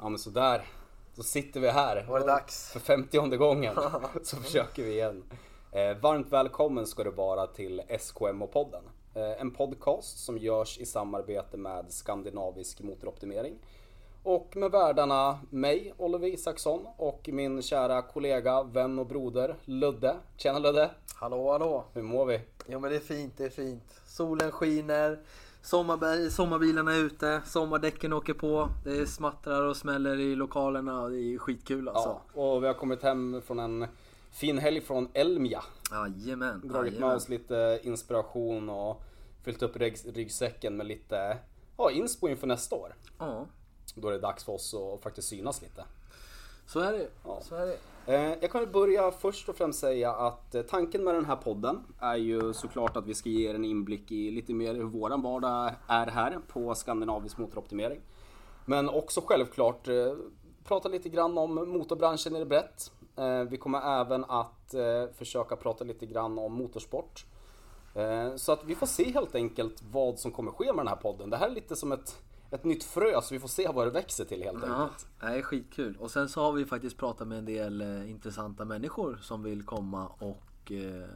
Ja men sådär. Så sitter vi här. Var det dags? För 50 gången. så försöker vi igen. Eh, varmt välkommen ska du vara till SKMO-podden. Eh, en podcast som görs i samarbete med Skandinavisk motoroptimering. Och med värdarna mig, Oliver Isaksson och min kära kollega, vän och broder Ludde. Tjena Ludde! Hallå hallå! Hur mår vi? Ja men det är fint, det är fint. Solen skiner, sommarbi- sommarbilarna är ute, sommardäcken åker på. Det smattrar och smäller i lokalerna och det är skitkul alltså. Ja, och vi har kommit hem från en fin helg från Elmia. Jajamän. Dragit med oss lite inspiration och fyllt upp rygg- ryggsäcken med lite ja, inspo inför nästa år. Ja, Då är det dags för oss att faktiskt synas lite. Så är det. Ja. Så är det. Eh, Jag kan börja först och främst säga att eh, tanken med den här podden är ju såklart att vi ska ge er en inblick i lite mer hur våran vardag är här på Skandinavisk motoroptimering. Men också självklart eh, prata lite grann om motorbranschen i det brett. Vi kommer även att försöka prata lite grann om motorsport. Så att vi får se helt enkelt vad som kommer ske med den här podden. Det här är lite som ett, ett nytt frö så vi får se vad det växer till helt Ja, enkelt. det är skitkul. Och sen så har vi faktiskt pratat med en del eh, intressanta människor som vill komma och eh,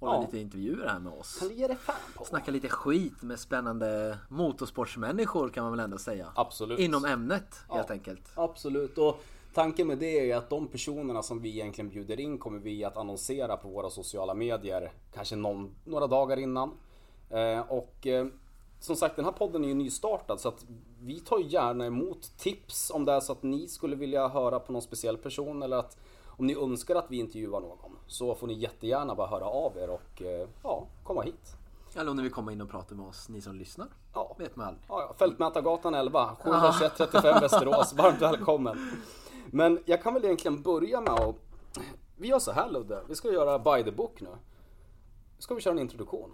hålla Ja. lite intervjuer här med oss. Kan du ge dig fan på? Snacka lite skit med spännande motorsportsmänniskor kan man väl ändå säga. Absolut. Inom ämnet helt Ja. enkelt. Absolut. Och tanken med det är att de personerna som vi egentligen bjuder in kommer vi att annonsera på våra sociala medier. Kanske någon, några dagar innan. Eh, och eh, som sagt den här podden är ju nystartad så att vi tar gärna emot tips om det är så att ni skulle vilja höra på någon speciell person eller att om ni önskar att vi intervjuar någon så får ni jättegärna bara höra av er och eh, ja, komma hit. Eller om ni vill komma in och prata med oss, ni som lyssnar. Ja. Vet man aldrig. Ja, ja, Fältmätargatan 11, 721 35 Västerås. Varmt välkommen. Men jag kan väl egentligen börja med att... Vi gör så här Ludde, vi ska göra by the book nu. Ska vi köra en introduktion?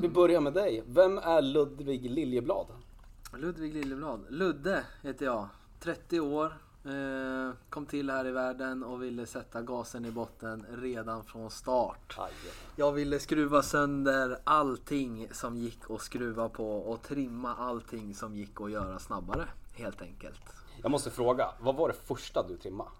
Vi börjar med dig. Vem är Ludvig Liljeblad? Ludvig Liljeblad. Ludde heter jag. 30 år. Eh, kom till här i världen och ville sätta gasen i botten redan från start. Jag ville skruva sönder allting som gick att skruva på och trimma allting som gick att göra snabbare. Helt enkelt. Jag måste fråga, vad var det första du trimmade?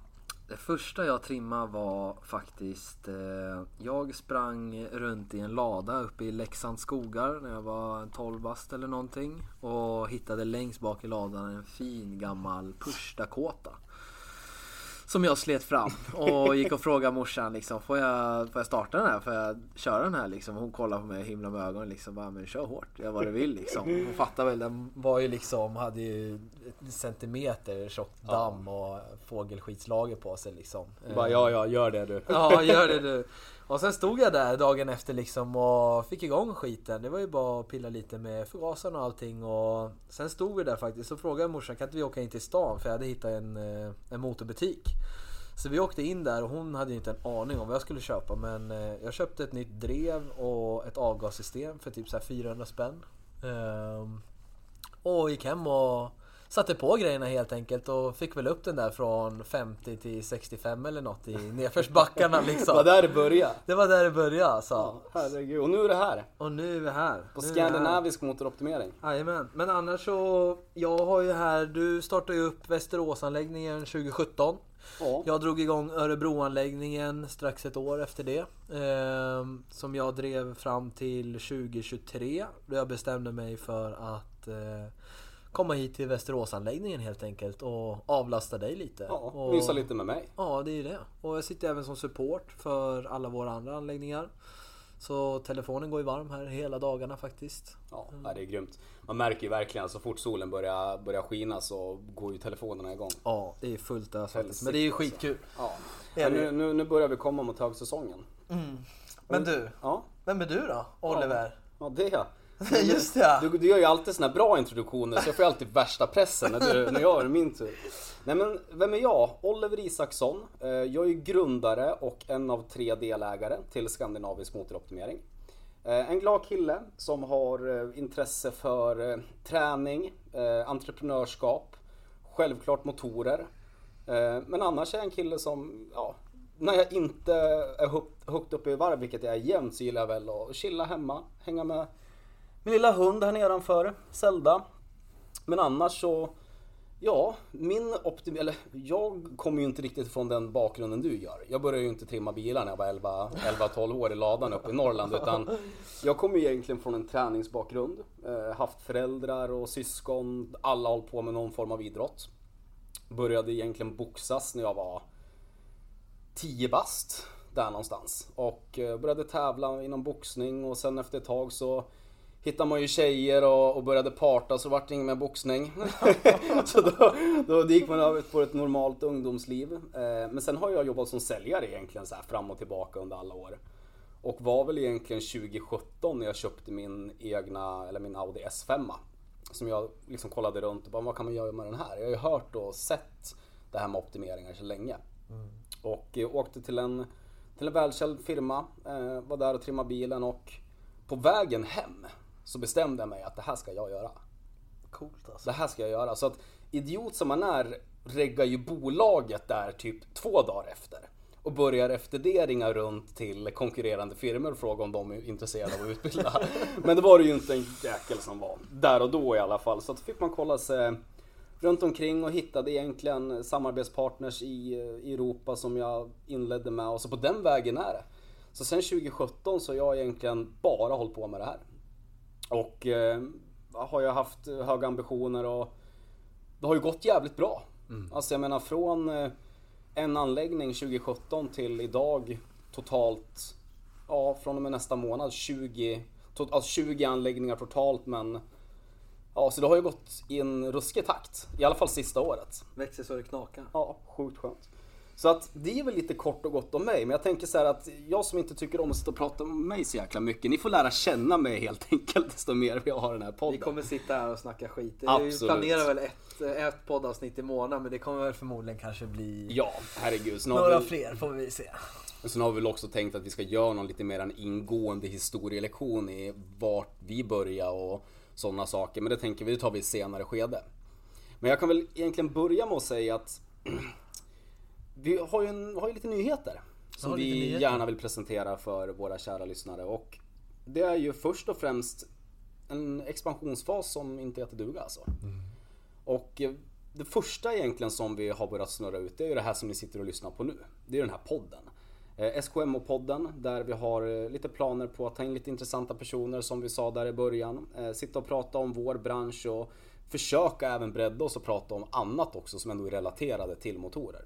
Det första jag trimmade var faktiskt... Eh, jag sprang runt i en lada uppe i Leksands skogar när jag var 12 bast eller någonting. Och hittade längst bak i ladan en fin gammal Push Dakota. Som jag slet fram och gick och frågade morsan liksom, får jag, får jag starta den här? Får jag köra den här liksom? Hon kollade på mig och himlade med ögonen liksom, bara, men kör hårt, gör vad du vill liksom. Hon fattade väl, den var ju liksom, hade ju centimeter tjockt damm och fågelskitslager på sig liksom. Bara, ja, ja, gör det du. Ja, gör det du. Och sen stod jag där dagen efter liksom och fick igång skiten. Det var ju bara att pilla lite med förgasaren och allting. Och sen stod vi där faktiskt och frågade morsan, kan inte vi åka in till stan? För jag hade hittat en, eh, en motorbutik. Så vi åkte in där och hon hade ju inte en aning om vad jag skulle köpa. Men eh, jag köpte ett nytt drev och ett avgassystem för typ så här 400 spänn. Ehm, och gick hem och satte på grejerna helt enkelt och fick väl upp den där från 50 till 65 eller något i nedförsbackarna Det liksom. var där det började. Det var där det började alltså. Ja, herregud. Och nu är det här. Och nu är vi här. På Nu vi här. Skandinavisk motoroptimering. Jajamän. Men annars så, jag har ju här, du startade ju upp Västeråsanläggningen 2017. Ja. Jag drog igång Örebroanläggningen strax ett år efter det. ehm, som jag drev fram till 2023. Då jag bestämde mig för att eh, komma hit till Västeråsanläggningen helt enkelt och avlasta dig lite. Ja, och, mysa lite med mig. Ja, det är ju det. Och jag sitter även som support för alla våra andra anläggningar. Så telefonen går ju varm här hela dagarna faktiskt. Ja, ja, det är grymt. Man märker ju verkligen så fort solen börjar, börjar skina så går ju telefonerna igång. Ja, det är fullt ös faktiskt. Men det är ju alltså. skitkul. Ja. Det? nu, nu, nu börjar vi komma mot högsäsongen. Men du, Ja, vem är du då? Oliver? ja det är jag. Just det! Du, du gör ju alltid såna här bra introduktioner så jag får ju alltid värsta pressen när, du, när jag är min tur. Nej men vem är jag? Oliver Isaksson. Eh, jag är ju grundare och en av tre delägare till Skandinavisk motoroptimering. Eh, en glad kille som har eh, intresse för träning, entreprenörskap, självklart motorer. Men annars är jag en kille som, ja, när jag inte är högt- högt uppe i varv, vilket jag är jämt, så gillar jag väl att chilla hemma, hänga med min lilla hund här nedanför, Zelda. Men annars så Ja, min optim... Eller jag kommer ju inte riktigt från den bakgrunden du gör. Jag började ju inte trimma bilar när jag var 11-12 år i ladan uppe i Norrland. Utan jag kommer ju egentligen från en träningsbakgrund. Eh, haft föräldrar och syskon. Alla har hållit på med någon form av idrott. Började egentligen boxas när jag var 10 bast. Där någonstans. Och eh, började tävla inom boxning och sen efter ett tag så hittade man ju tjejer och, och började parta så vart det inget mer boxning. så då, då gick man över på ett normalt ungdomsliv. Eh, men sen har jag jobbat som säljare egentligen så här fram och tillbaka under alla år. Och var väl egentligen 2017 när jag köpte min egna, eller min Audi S5. Som jag liksom kollade runt och bara, vad kan man göra med den här? Jag har ju hört och sett det här med optimeringar så länge. Mm. Och eh, åkte till en, till en välkänd firma, eh, var där och trimmade bilen och på vägen hem så bestämde jag mig att det här ska jag göra. Coolt alltså. Det här ska jag göra. Så att idiot som man är reggar ju bolaget där typ två dagar efter. Och börjar efter det ringa runt till konkurrerande firmor och fråga om de är intresserade av att utbilda. Men det var det ju inte en jäkel som var. Där och då i alla fall. Så att fick man kolla sig runt omkring och hittade egentligen samarbetspartners i, i Europa som jag inledde med. Och så på den vägen är det. Så sen 2017 så har jag egentligen bara hållit på med det här. Och eh, har jag haft höga ambitioner och det har ju gått jävligt bra. Mm. Alltså jag menar från eh, en anläggning 2017 till idag totalt, ja från och med nästa månad 20, to, alltså 20 anläggningar totalt men Ja, så det har ju gått i en ruskig takt. I alla fall sista året. Växer så det knakar. Ja, sjukt skönt. Så att det är väl lite kort och gott om mig. Men jag tänker så här att jag som inte tycker om att sitta och prata om mig så jäkla mycket. Ni får lära känna mig helt enkelt desto mer vi har den här podden. Vi kommer sitta här och snacka skit. Absolut. Vi planerar väl ett, ett poddavsnitt i månaden men det kommer väl förmodligen kanske bli Ja, herregud. Några vi... fler får vi se. Och sen har vi väl också tänkt att vi ska göra någon lite mer en ingående historielektion i vart vi börjar och sådana saker. Men det tänker vi, det tar vi i senare skede. Men jag kan väl egentligen börja med att säga att vi har ju, en, har ju lite nyheter. Som vi nyheter. gärna vill presentera för våra kära lyssnare. Och det är ju först och främst en expansionsfas som inte heter duga alltså. Mm. Och eh, det första egentligen som vi har börjat snurra ut det är ju det här som ni sitter och lyssnar på nu. Det är den här podden. Eh, SKMO-podden där vi har eh, lite planer på att ta in lite intressanta personer som vi sa där i början. Sitta och prata om vår bransch och försöka även bredda oss och prata om annat också som ändå är relaterade till motorer.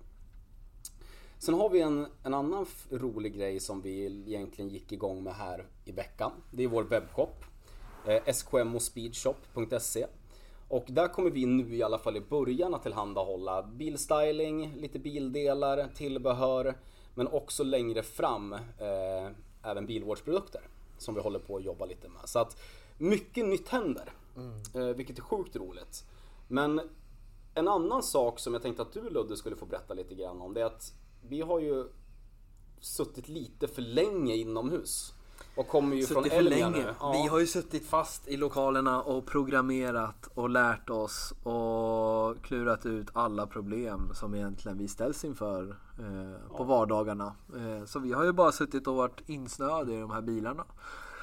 Sen har vi en, en annan rolig grej som vi egentligen gick igång med här i veckan. Det är vår webbshop. Eh, skmospeedshop.se och där kommer vi nu i alla fall i början att tillhandahålla bilstyling, lite bildelar, tillbehör men också längre fram eh, även bilvårdsprodukter som vi håller på att jobba lite med. Så att mycket nytt händer, mm. eh, vilket är sjukt roligt. Men en annan sak som jag tänkte att du Ludde skulle få berätta lite grann om det är att vi har ju suttit lite för länge inomhus. Och kommer ju suttit från Elmia nu. Ja. Vi har ju suttit fast i lokalerna och programmerat och lärt oss och klurat ut alla problem som egentligen vi ställs inför eh, på ja. vardagarna. Eh, så vi har ju bara suttit och varit insnöade i de här bilarna.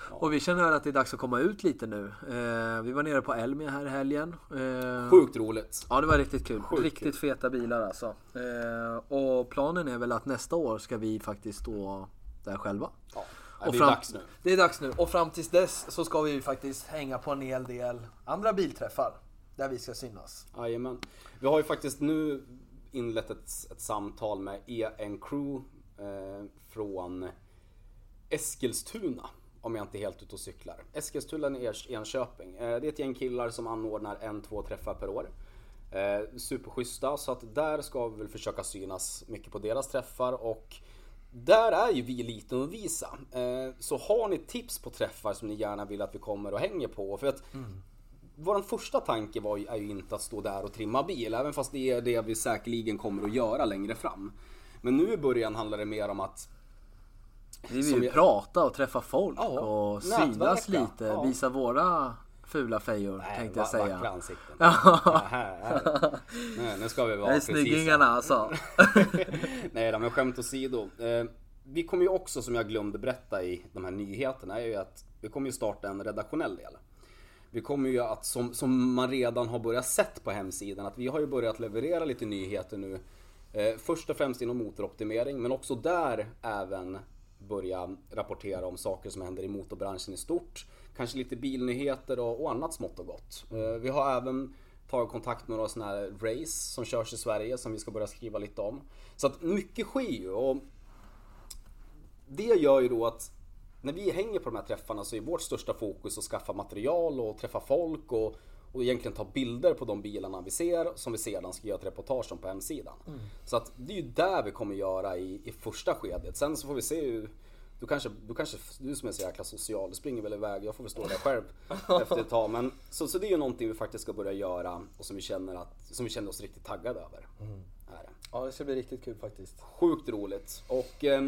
Och vi känner att det är dags att komma ut lite nu. Eh, vi var nere på Elmia här i helgen. Eh, Sjukt roligt. Ja, det var riktigt kul. Sjukt riktigt kul. feta bilar alltså. Eh, och planen är väl att nästa år ska vi faktiskt stå där själva. Ja. det är fram, dags nu. Det är dags nu. Och fram tills dess så ska vi faktiskt hänga på en hel del andra bilträffar. Där vi ska synas. Jajamän. Vi har ju faktiskt nu inlett ett, ett samtal med EN Crew eh, från Eskilstuna. Om jag inte är helt ute och cyklar. Eskilstuna i Enköping. Eh, det är ett gäng killar som anordnar en, två träffar per år. Eh, superschyssta, så att där ska vi väl försöka synas mycket på deras träffar och där är ju vi lite att visa. Eh, så har ni tips på träffar som ni gärna vill att vi kommer och hänger på. För att mm. Vår första tanke var ju, är ju inte att stå där och trimma bil, även fast det är det vi säkerligen kommer att göra längre fram. Men nu i början handlar det mer om att vi vill ju prata och träffa folk ja, och synas lite, ja. visa våra fula fejor Nej, tänkte jag säga. Vackra ansikten. Ja. Nej, nu ska vi vara precis snyggingarna alltså. Nej men skämt åsido. Eh, vi kommer ju också, som jag glömde berätta i de här nyheterna, är ju att vi kommer ju starta en redaktionell del. Vi kommer ju att, som, som man redan har börjat sett på hemsidan, att vi har ju börjat leverera lite nyheter nu. Eh, först och främst inom motoroptimering, men också där även börja rapportera om saker som händer i motorbranschen i stort. Kanske lite bilnyheter och, och annat smått och gott. Eh, vi har även tagit kontakt med några sådana här race som körs i Sverige som vi ska börja skriva lite om. Så att mycket sker ju och det gör ju då att när vi hänger på de här träffarna så är vårt största fokus att skaffa material och träffa folk och, och egentligen ta bilder på de bilarna vi ser som vi sedan ska göra ett reportage om på hemsidan. Mm. Så att det är ju där vi kommer göra i, i första skedet. Sen så får vi se hur du kanske, du kanske, du som är så jäkla social, du springer väl iväg, jag får väl stå där själv efter ett tag. Men, så, så det är ju någonting vi faktiskt ska börja göra och som vi känner, att, som vi känner oss riktigt taggade över. Mm. Är det. Ja, det ska bli riktigt kul faktiskt. Sjukt roligt. Och eh,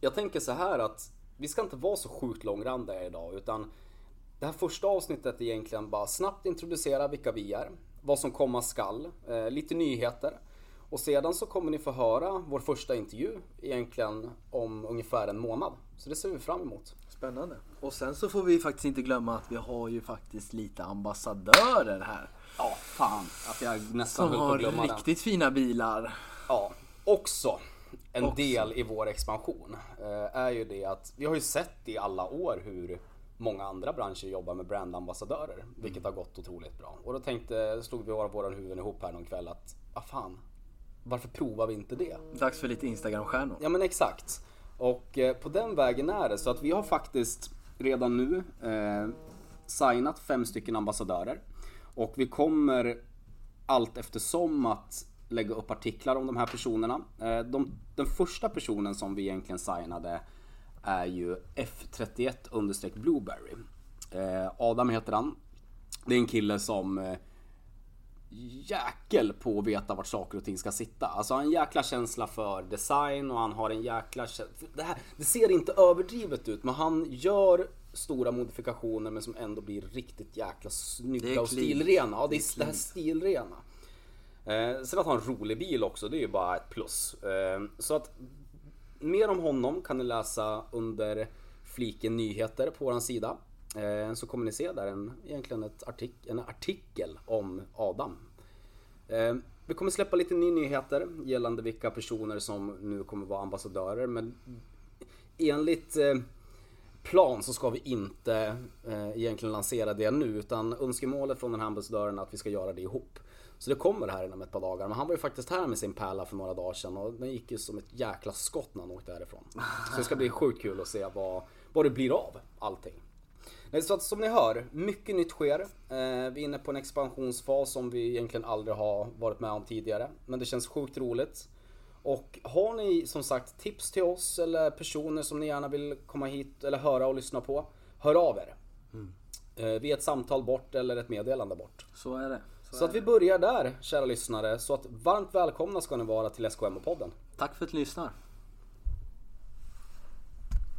jag tänker så här att vi ska inte vara så sjukt långrandiga idag utan det här första avsnittet är egentligen bara snabbt introducera vilka vi är, vad som komma skall, eh, lite nyheter. Och sedan så kommer ni få höra vår första intervju egentligen om ungefär en månad. Så det ser vi fram emot. Spännande. Och sen så får vi faktiskt inte glömma att vi har ju faktiskt lite ambassadörer här. Ja, fan att jag nästan Som höll på att har riktigt fina bilar. Ja, också en också. del i vår expansion eh, är ju det att vi har ju sett i alla år hur många andra branscher jobbar med brandambassadörer, vilket mm. har gått otroligt bra. Och då tänkte, slog vi våra huvuden ihop här någon kväll att, ah fan, varför provar vi inte det? Dags för lite Instagram-stjärnor. Ja men exakt. Och eh, på den vägen är det så att vi har faktiskt redan nu eh, signat fem stycken ambassadörer. Och vi kommer allt eftersom att lägga upp artiklar om de här personerna. Eh, de, den första personen som vi egentligen signade är ju F31 Blueberry. Eh, Adam heter han. Det är en kille som eh, jäkel på att veta vart saker och ting ska sitta. Alltså han har en jäkla känsla för design och han har en jäkla det, här, det ser inte överdrivet ut men han gör stora modifikationer men som ändå blir riktigt jäkla snygga och stilrena. Ja, det är det här stilrena. Eh, sen att ha en rolig bil också, det är ju bara ett plus. Eh, så att mer om honom kan ni läsa under fliken nyheter på vår sida. Eh, så kommer ni se där en, egentligen ett artik en artikel om Adam. Eh, vi kommer släppa lite nya nyheter gällande vilka personer som nu kommer vara ambassadörer. Men enligt eh, plan så ska vi inte eh, egentligen lansera det nu utan önskemålet från den här ambassadören är att vi ska göra det ihop. Så det kommer här inom ett par dagar. Men han var ju faktiskt här med sin pärla för några dagar sedan och den gick ju som ett jäkla skott när han åkte härifrån. Så det ska bli sjukt kul att se vad, vad det blir av allting. Så att som ni hör, mycket nytt sker. Eh, vi är inne på en expansionsfas som vi egentligen aldrig har varit med om tidigare. Men det känns sjukt roligt. Och har ni som sagt tips till oss eller personer som ni gärna vill komma hit eller höra och lyssna på. Hör av er. Mm. Eh, vi är ett samtal bort eller ett meddelande bort. Så är det. Så, så att vi börjar där, kära lyssnare. Så att varmt välkomna ska ni vara till SKM-podden. Tack för att ni lyssnar.